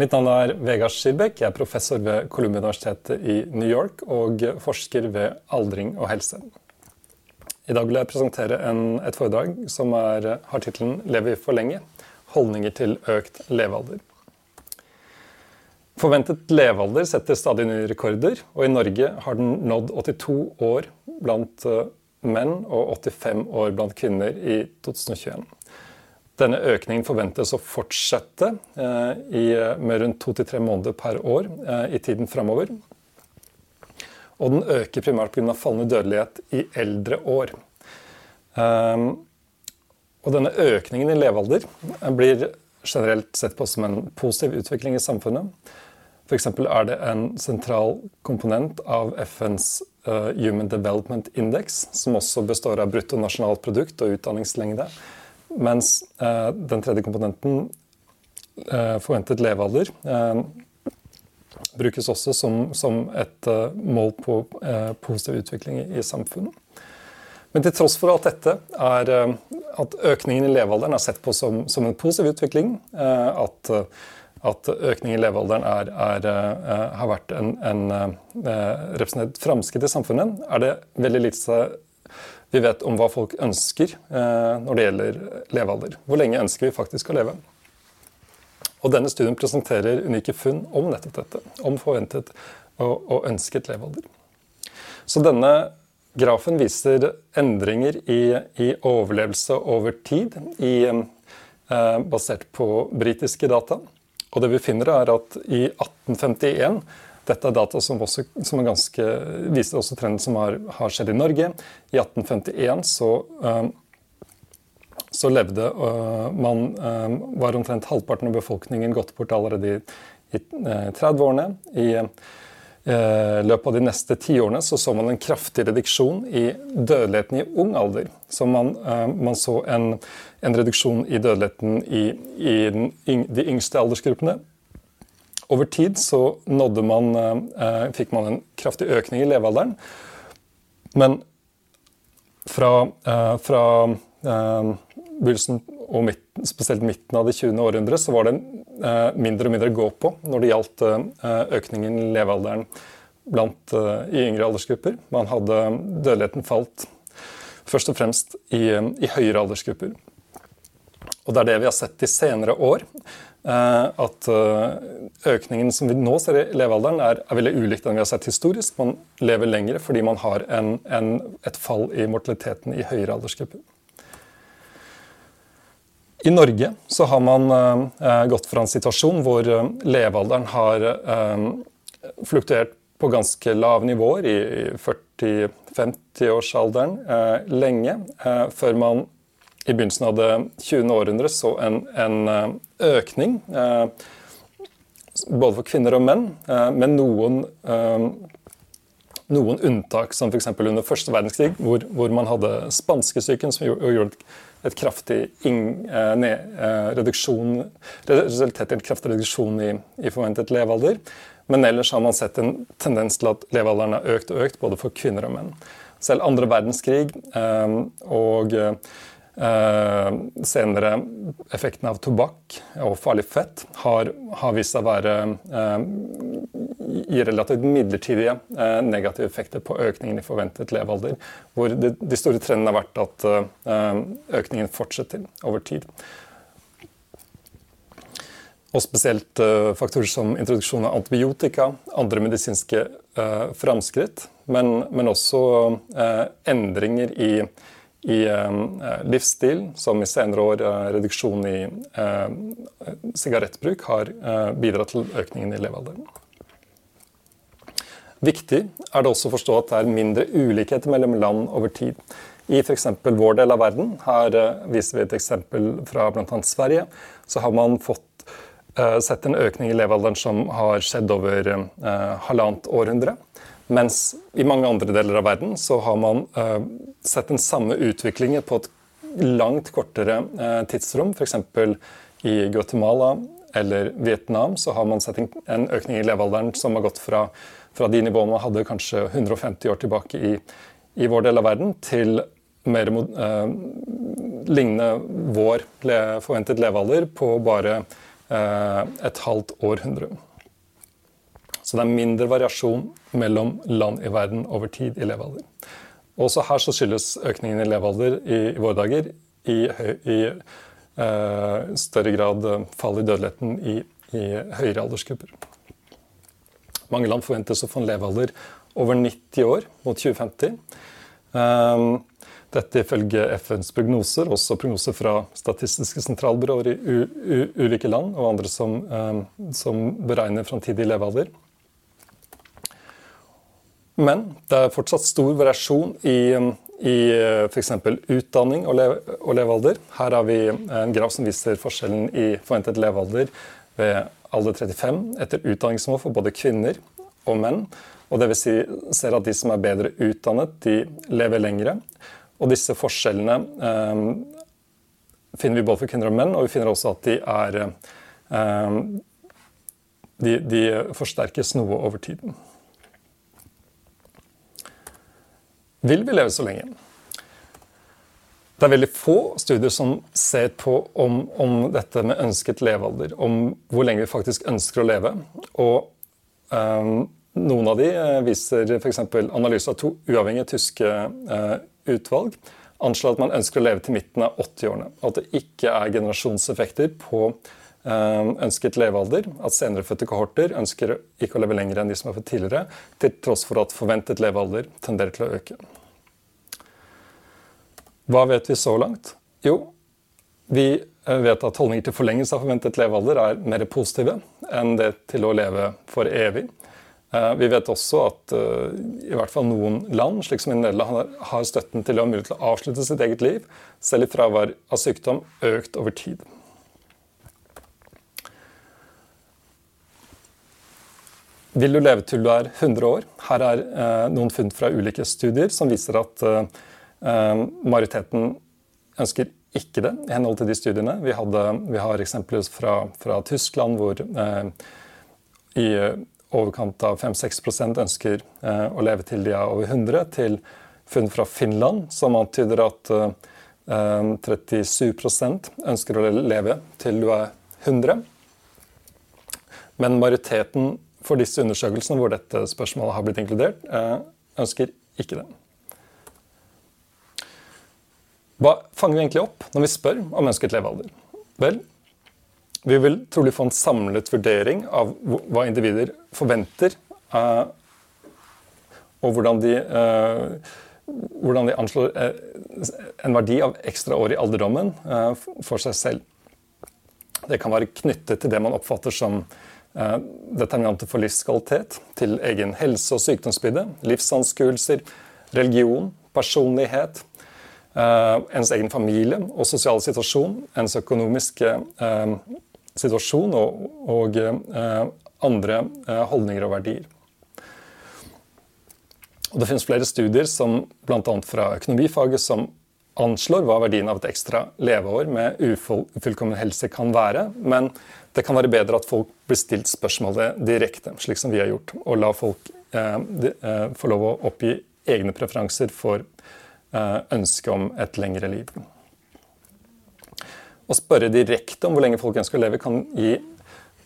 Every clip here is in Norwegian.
Mitt navn er Vegard Skirbekk. Jeg er professor ved Columbia-universitetet i New York og forsker ved aldring og helse. I dag vil jeg presentere en, et foredrag som er, har tittelen 'Lever vi for lenge? Holdninger til økt levealder'. Forventet levealder setter stadig nye rekorder, og i Norge har den nådd 82 år blant eh, menn og 85 år blant kvinner i 2021. Denne økningen forventes å fortsette eh, i, med rundt to til tre måneder per år eh, i tiden framover. Og den øker primært pga. fallende dødelighet i eldre år. Um, og denne økningen i levealder blir generelt sett på som en positiv utvikling i samfunnet. F.eks. er det en sentral komponent av FNs Human Development Index, som også består av bruttonasjonalprodukt og utdanningslengde. Mens eh, den tredje komponenten, eh, forventet levealder, eh, brukes også som, som et mål på positiv utvikling i, samfunnet. Men til tross for alt dette er at økningen i levealderen er sett på som, som en positiv utvikling, at, at økningen i levealderen er, er, har vært en, en representert framskritt i samfunnet, er det veldig lite vi vet om hva folk ønsker eh, når det gjelder levealder. Hvor lenge ønsker vi faktisk å leve? Og Denne studien presenterer unike funn om nettopp dette. Om forventet og, og ønsket levealder. Så denne grafen viser endringer i, i overlevelse over tid i, eh, basert på britiske data. Og det vi finner er at i 1851 dette er data som, også, som ganske, viser også trenden som har, har, skjedd i Norge. I 1851 så, uh, så levde uh, man uh, Var omtrent halvparten av befolkningen gått bort allerede i, i 30-årene. I løpet av de neste tiårene så, så man en kraftig reduksjon i dødeligheten i ung alder. Så man, man så en, en, reduksjon i dødeligheten i, i de yngste aldersgruppene over tid så man, eh, fikk man en kraftig økning i levealderen. Men fra, eh, fra eh, begynnelsen og midt, spesielt midten av det 20. århundret så var det eh, mindre og mindre å gå på når det gjaldt eh, økningen i levealderen blant, eh, i yngre aldersgrupper. Man hadde Dødeligheten falt først og fremst i, i høyere aldersgrupper. Og det er det vi har sett de senere år. Eh, at eh, økningen som vi nå ser i levealderen, er, er veldig ulikt den vi har sett historisk. Man lever lengre fordi man har en, en, et fall i mortaliteten i høyere aldersgrupper. I Norge så har man uh, gått fra en situasjon hvor levealderen har fluktuert på ganske lave nivåer, i 40-50-årsalderen, lenge, før man i begynnelsen av det 20. århundret så en, en eh, økning, eh, både for kvinner og menn, eh, med noen, noen unntak, som f.eks. under første verdenskrig, hvor, hvor man hadde spanskesyken, som gjorde et kraftig ing, ned, reduksjon, resulterte i en kraftig reduksjon i, i, forventet levealder. Men ellers har man sett en tendens til at levealderen har økt og økt, både for kvinner og menn. Selv andre verdenskrig og senere effekten av tobakk og farlig fett har, har vist seg å være eh, i relativt midlertidige eh, negative effekter på økningen i forventet levealder. Hvor de, de store trendene har vært at eh, økningen fortsetter over tid. Og spesielt faktorer som introduksjon av antibiotika, andre medisinske framskritt, men, men også endringer i i eh, livsstil, som i senere år eh, reduksjon i eh, sigarettbruk har bidratt til økningen i levealderen. Viktig er det også å forstå at det er mindre ulikheter mellom land over tid. I f.eks. vår del av verden, her viser vi et eksempel fra bl.a. Sverige, så har man fått sett en økning i levealderen som har skjedd over halvannet århundre. Mens i mange andre deler av verden så har man uh, sett den samme utviklingen på et langt kortere uh, tidsrom. F.eks. i Guatemala eller Vietnam så har man sett en økning i levealderen som har gått fra, fra de nivåene man hadde kanskje 150 år tilbake i, i vår del av verden, til mer uh, lignende vår forventet levealder på bare et halvt århundre. Så det er mindre variasjon mellom land i verden over tid i levealder. Også her så skyldes økningen i levealder i, i våre dager i, i uh, større grad fall i dødeligheten i, i høyere aldersgrupper. Mange land forventes å få en levealder over 90 år mot 2050. Um, dette ifølge FNs prognoser, også prognoser fra statistiske sentralbyråer i ulike land og andre som, um, som beregner framtidig levealder. Men det er fortsatt stor variasjon i, i f.eks. utdanning og, leve, og, levealder. Her har vi en graf som viser forskjellen i forventet levealder ved alder 35 etter utdanningsmål for både kvinner og menn. Og det vil si, ser at de som er bedre utdannet, de lever lengre. Og disse forskjellene eh, finner vi både for kvinner og menn, og vi finner også at de er eh, de, de forsterkes noe over tiden. Vil vi leve så lenge? Det er veldig få studier som ser på om, om dette med ønsket levealder. Om hvor lenge vi faktisk ønsker å leve. Og um, noen av de eh, viser f.eks. analyse av to uavhengige tyske uh, utvalg. Anslår at man ønsker å leve til midten av 80-årene. At det ikke er generasjonseffekter på ønsket levealder. At senerefødte kohorter ønsker ikke å leve lenger enn de som er født tidligere. Til tross for at forventet levealder tenderer til å øke. Hva vet vi så langt? Jo, vi eh, vet at holdninger til forlengelse av forventet levealder er mer positive enn det til å leve for evig. Eh, vi vet også at eh, i hvert fall noen land, slik som i Nederland, har støtten til å ha mulighet til å avslutte sitt eget liv, selv i fravær av sykdom, økt over tid. Vil du leve til du er 100 år? Her er noen funn fra ulike studier som viser at Eh, majoriteten ønsker ikke det, i henhold til de studiene. Vi, hadde, vi har eksempler fra, fra Tyskland hvor eh, i overkant av 5-6% ønsker eh, å leve til de er over 100, til funn fra Finland som antyder at eh, 37 ønsker å leve til du er 100. Men majoriteten for disse undersøkelsene hvor dette spørsmålet har blitt inkludert, eh, ønsker ikke det. Hva fanger vi egentlig opp når vi spør om ønsket levealder? Vel, vi vil trolig få en samlet vurdering av hva individer forventer, uh, og hvordan de, uh, hvordan de anslår en verdi av ekstra år i alderdommen for seg selv. Det kan være knyttet til det man oppfatter som determinanter for livskvalitet, til egen helse- og sykdomsbilde, livsanskuelser, religion, personlighet, Uh, ens egen familie og sosiale situasjon, ens økonomiske uh, situasjon og, og andre holdninger og verdier. Og det finnes flere studier, som bl.a. fra økonomifaget, som anslår hva verdien av et ekstra leveår med ufullkommen helse kan være. Men det kan være bedre at folk blir stilt spørsmålet direkte, slik som vi har gjort. Og la folk de, få lov å oppgi egne preferanser for Eh, ønske om et lengre liv. Å spørre direkte om hvor lenge folk ønsker å leve, kan gi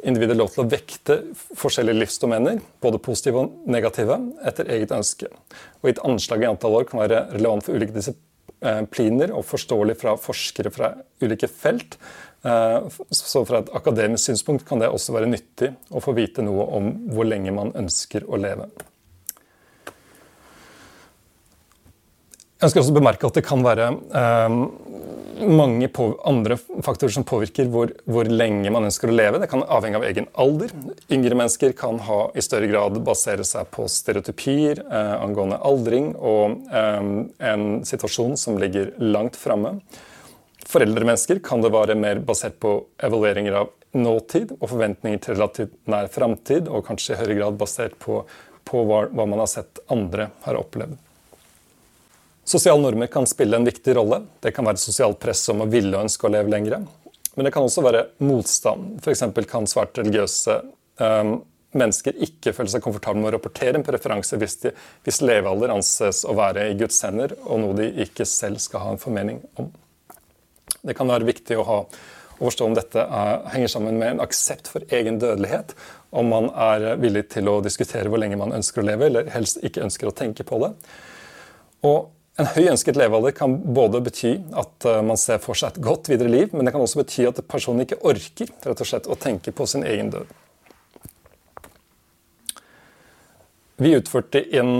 individet lov til å vekte forskjellige livsdomener, både positive og negative, etter eget ønske. Og Gitt anslag i antall år kan være relevant for ulike disipliner og forståelig fra forskere fra ulike felt. Eh, så fra et akademisk synspunkt kan det også være nyttig å få vite noe om hvor lenge man ønsker å leve. Jeg ønsker også å bemerke at det kan være mange andre faktorer som påvirker hvor, hvor, lenge man ønsker å leve. Det kan avhenge av egen alder. Yngre mennesker kan ha i større grad basere seg på stereotypier eh, angående aldring og eh, en situasjon som ligger langt framme. For eldre mennesker kan det være mer basert på evalueringer av nåtid og forventninger til relativt nær framtid, og kanskje i høyere grad basert på, på hva, hva man har sett andre har opplevd. Sosiale normer kan spille en viktig rolle. Det kan være sosialt press om å ville og ønske å leve lengre. Men det kan også være motstand. F.eks. kan svært religiøse um, mennesker ikke føle seg komfortable med å rapportere en preferanse hvis, de, hvis levealder anses å være i Guds hender, og noe de ikke selv skal ha en formening om. Det kan være viktig å ha å forstå om dette er, henger sammen med en aksept for egen dødelighet. Om man er villig til å diskutere hvor lenge man ønsker å leve, eller helst ikke ønsker å tenke på det. Og en høy ønsket levealder kan både bety at eh, man ser for seg et godt videre liv, men det kan også bety at personen ikke orker rett og slett å tenke på sin egen død. Vi utførte en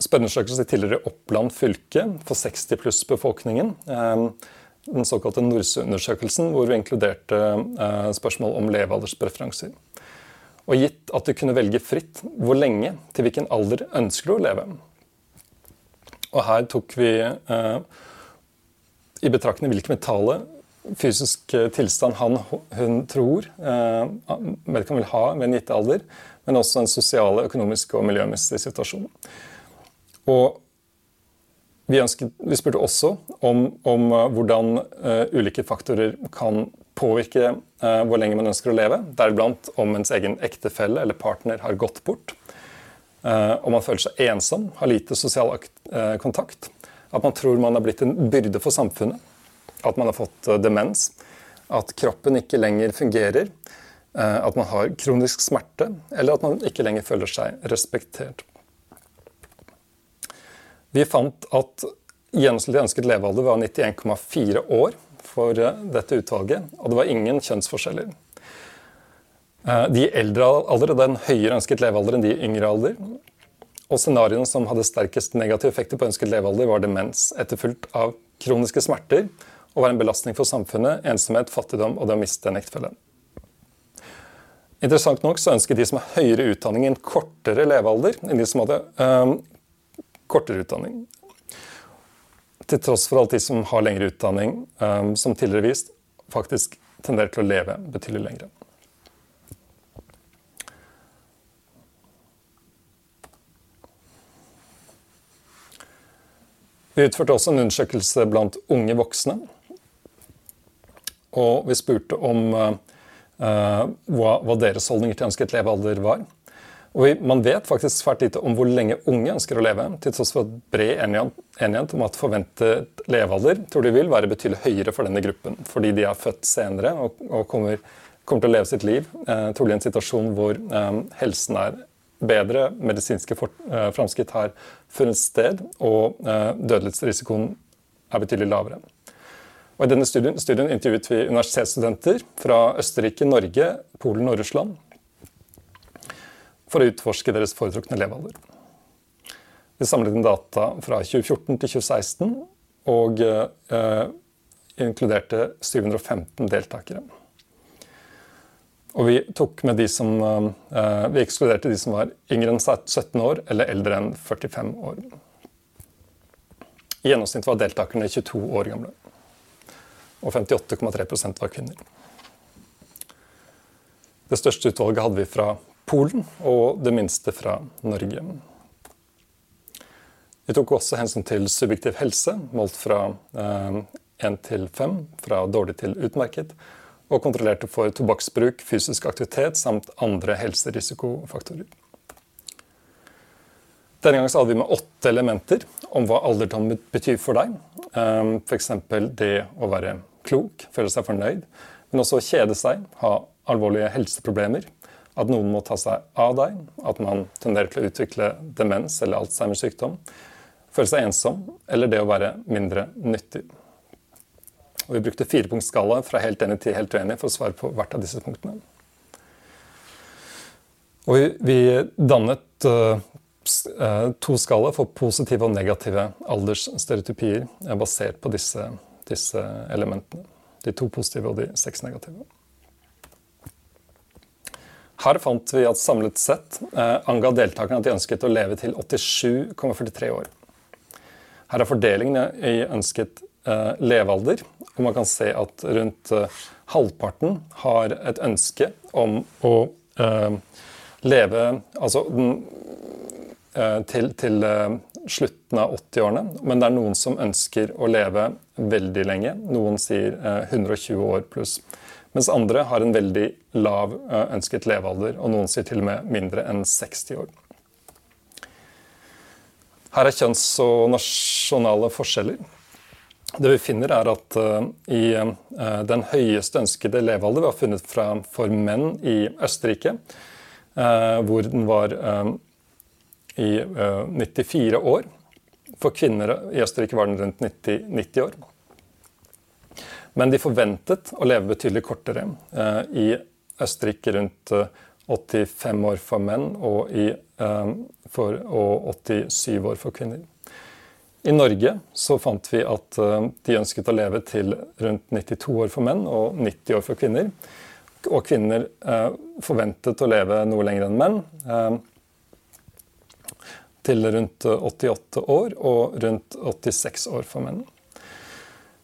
spørreundersøkelse tidligere i Oppland fylke for 60 pluss-befolkningen. Eh, den såkalte Nordsø-undersøkelsen, hvor vi inkluderte spørsmål om levealderspreferanser. Og gitt at du kunne velge fritt hvor lenge, til hvilken alder ønsker du å leve, og her tok vi eh, i betraktning hvilken metale fysisk eh, tilstand han hun tror eh, vedkommende vil ha ved en gitt alder, men også en sosiale, økonomiske og miljømessige situasjon. Og vi, ønsket, vi spurte også om, om uh, hvordan uh, ulike faktorer kan påvirke uh, hvor lenge man ønsker å leve, deriblant om ens egen ektefelle eller partner har gått bort. Eh, og man føler seg ensom, har lite sosial eh, kontakt. At man tror man har blitt en byrde for samfunnet. At man har fått eh, demens. At kroppen ikke lenger fungerer. At man har kronisk smerte. Eller at man ikke lenger føler seg respektert. Vi fant at gjennomsnittlig ønsket levealder var 91,4 år for dette utvalget. Og det var ingen kjønnsforskjeller. Eh, de eldre alder hadde en høyere ønsket levealder enn de yngre alder. Og scenarioene som hadde sterkest negative effekter på ønsket levealder, var demens, etterfulgt av kroniske smerter og var en belastning for samfunnet, ensomhet, fattigdom og det å miste en ektefelle. Interessant nok så ønsket de som har høyere utdanning, en kortere levealder enn de som hadde øh, kortere utdanning. Til tross for at de som har lengre utdanning, øh, som tidligere vist, faktisk tenderer til å leve betydelig lengre. Vi utførte også en undersøkelse blant unge voksne. Og vi spurte om uh, hva, hva, deres holdninger til ønsket levealder var. Og vi, Man vet faktisk svært lite om hvor lenge unge ønsker å leve, til tross for bred enighet om at forventet levealder tror de vil være betydelig høyere for denne gruppen, fordi de er født senere og, og kommer, kommer, til å leve sitt liv uh, trolig i en situasjon hvor um, helsen er bedre medisinske eh, framskritt har funnet sted, og eh, dødelighetsrisikoen er betydelig lavere. Og I denne studien, studien intervjuet vi universitetsstudenter fra Østerrike, Norge, Polen og Russland for å utforske deres foretrukne levealder. Vi samlet inn data fra 2014 til 2016 og eh, inkluderte 715 deltakere. Og vi som uh, Vi ekskluderte de som var yngre enn 17 år eller eldre enn 45 år. I gjennomsnitt var deltakerne 22 år gamle. Og 58,3% var kvinner. Det største utvalget hadde vi fra Polen, og det minste fra Norge. Vi tok også hensyn til subjektiv helse, målt fra én eh, 1 til 5, fra dårlig til utmerket, og kontrollerte for tobakksbruk, fysisk aktivitet samt andre helserisikofaktorer. Denne gangen hadde vi med åtte elementer om hva alderdom betyr for deg. Ehm, F.eks. det å være klok, føle seg fornøyd, men også kjede seg, ha alvorlige helseproblemer, at noen må ta seg av deg, at man tenderer til å utvikle demens eller Alzheimers sykdom, føle seg ensom, eller det å være mindre nyttig. Og vi brukte firepunktsskala fra helt enig til helt uenig for å svare på hvert av disse punktene. Og vi, vi dannet uh, to skala for positive og negative aldersstereotypier uh, basert på disse, disse, elementene. De to positive og de seks negative. Her fant vi at samlet sett uh, anga deltakerne at de ønsket å leve til 87,43 år. Her er fordelingen i ønsket Eh, levealder. Og man kan se at rundt eh, halvparten har et ønske om å eh, leve altså til, til slutten av 80-årene. Men det er noen som ønsker å leve veldig lenge. Noen sier 120 år pluss. Mens andre har en veldig lav ønsket levealder, og noen sier til og med mindre enn 60 år. Her er kjønns- og nasjonale forskjeller. Det vi finner, er at uh, i uh, den høyeste ønskede levealder vi har funnet fra for menn i Østerrike, uh, hvor den var i 94 år. For kvinner i Østerrike var den rundt 90, 90 år. Men de forventet å leve betydelig kortere. I Østerrike rundt 85 år for menn og, i, for, og 87 år for kvinner. I Norge så fant vi at eh, de ønsket å leve til rundt 92 år for menn og 90 år for kvinner. Og kvinner eh, forventet å leve noe lenger enn menn. Eh, til rundt 88 år og rundt 86 år for menn.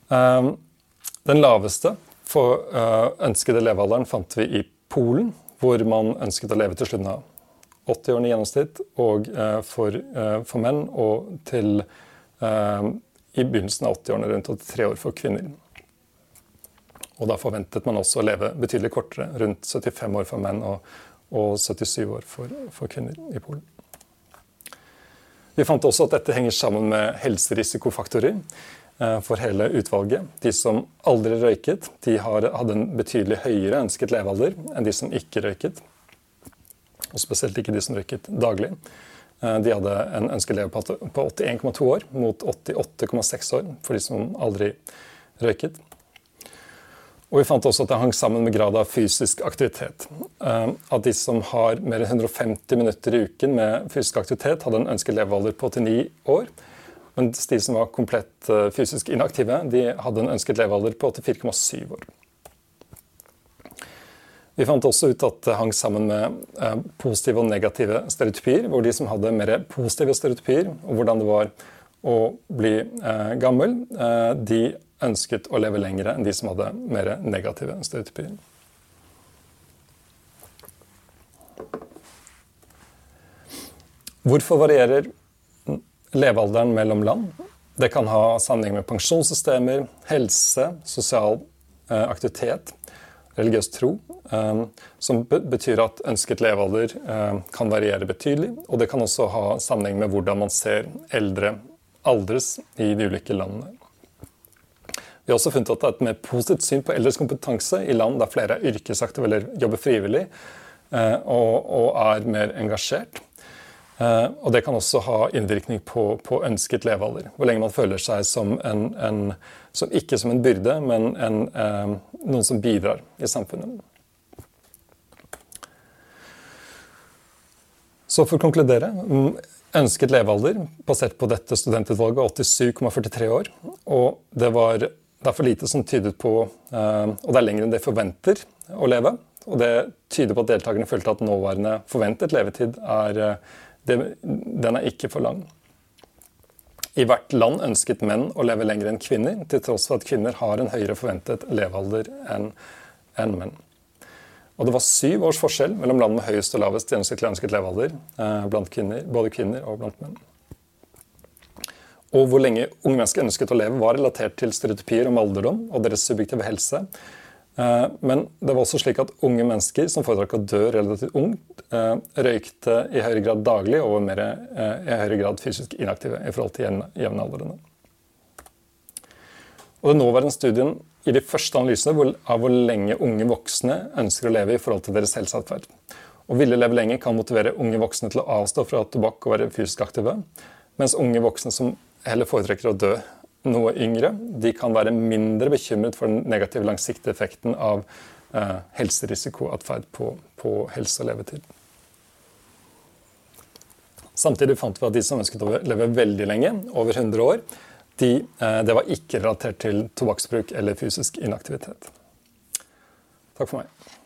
Den laveste for ønskede levealderen fant vi i Polen, hvor man ønsket å leve til slutten av 80-årene i gjennomsnitt, og for, menn og til Eh, i begynnelsen av 80-årene, rundt 83 år for kvinner. Og da forventet man også å leve betydelig kortere, rundt 75 år for menn og, og 77 år for, for, kvinner i Polen. Vi fant også at dette henger sammen med helserisikofaktorer eh, for hele utvalget. De som aldri røyket, de hadde en betydelig høyere ønsket levealder enn de som ikke røyket. Og spesielt ikke de som røyket daglig. Eh, de hadde en ønsket levetid på 81,2 år mot 88,6 år for de som aldri røyket. Og vi fant også at det hang sammen med grad av fysisk aktivitet. Eh, at de som har mer enn 150 minutter i uken med fysisk aktivitet, hadde en ønsket levealder på 89 år. Mens de som var komplett eh, fysisk inaktive, de hadde en ønsket levealder på 84,7 år. Vi fant også ut at det hang sammen med eh, positive og negative stereotypier. Hvor de som hadde mer positive stereotypier, og hvordan det var å bli eh, gammel, eh, de ønsket å leve lengre enn de som hadde mer negative stereotypier. Hvorfor varierer levealderen mellom land? Det kan ha sammenheng med pensjonssystemer, helse, sosial aktivitet religiøs tro, um, som betyr at ønsket levealder um, kan variere betydelig. Og det kan også ha sammenheng med hvordan man ser eldre aldres i de ulike landene. Vi har også funnet at det er et mer positivt syn på eldres kompetanse i land der flere er yrkesaktive eller jobber frivillig og, og er mer engasjert. Uh, og det kan også ha innvirkning på, på, ønsket levealder. Hvor lenge man føler seg som en, en som, ikke som en byrde, men en, uh, noen som bidrar i samfunnet. Så for å konkludere mm, ønsket levealder basert på dette studentutvalget 87,43 år. Og det var derfor lite som tydet på uh, Og det er lenger enn de forventer å leve. Og det tyder på at deltakerne følte at nåværende forventet levetid er det, den er ikke for lang. I hvert land ønsket menn å leve lenger enn kvinner, til tross for at kvinner har en høyere forventet levealder enn en menn. Og det var syv års forskjell mellom land med høyest og lavest gjennomsnittlig ønsket levealder eh, blant kvinner, både kvinner og blant menn. Og hvor lenge unge mennesker ønsket å leve, var relatert til stereotypier om alderdom og deres subjektive helse, men det var også slik at unge mennesker som foretrakk å dø relativt ungt, eh, røykte i høyere grad daglig og var mer, eh, i høyere grad fysisk inaktive i forhold til jevnaldrende. Og Den nåværende studien i de første analysene av hvor lenge unge voksne ønsker å leve i forhold til deres helseatferd. Å ville leve lenge kan motivere unge voksne til å avstå fra tobakk og være fysisk aktive, mens unge voksne som heller foretrekker å dø noe yngre, de kan være mindre bekymret for den negative langsiktige effekten av eh, helserisikoatferd på, på helse og levetid. Samtidig fant vi at de som ønsket å leve veldig lenge, over 100 år, de, eh, det var ikke relatert til tobakksbruk eller fysisk inaktivitet. Takk for meg.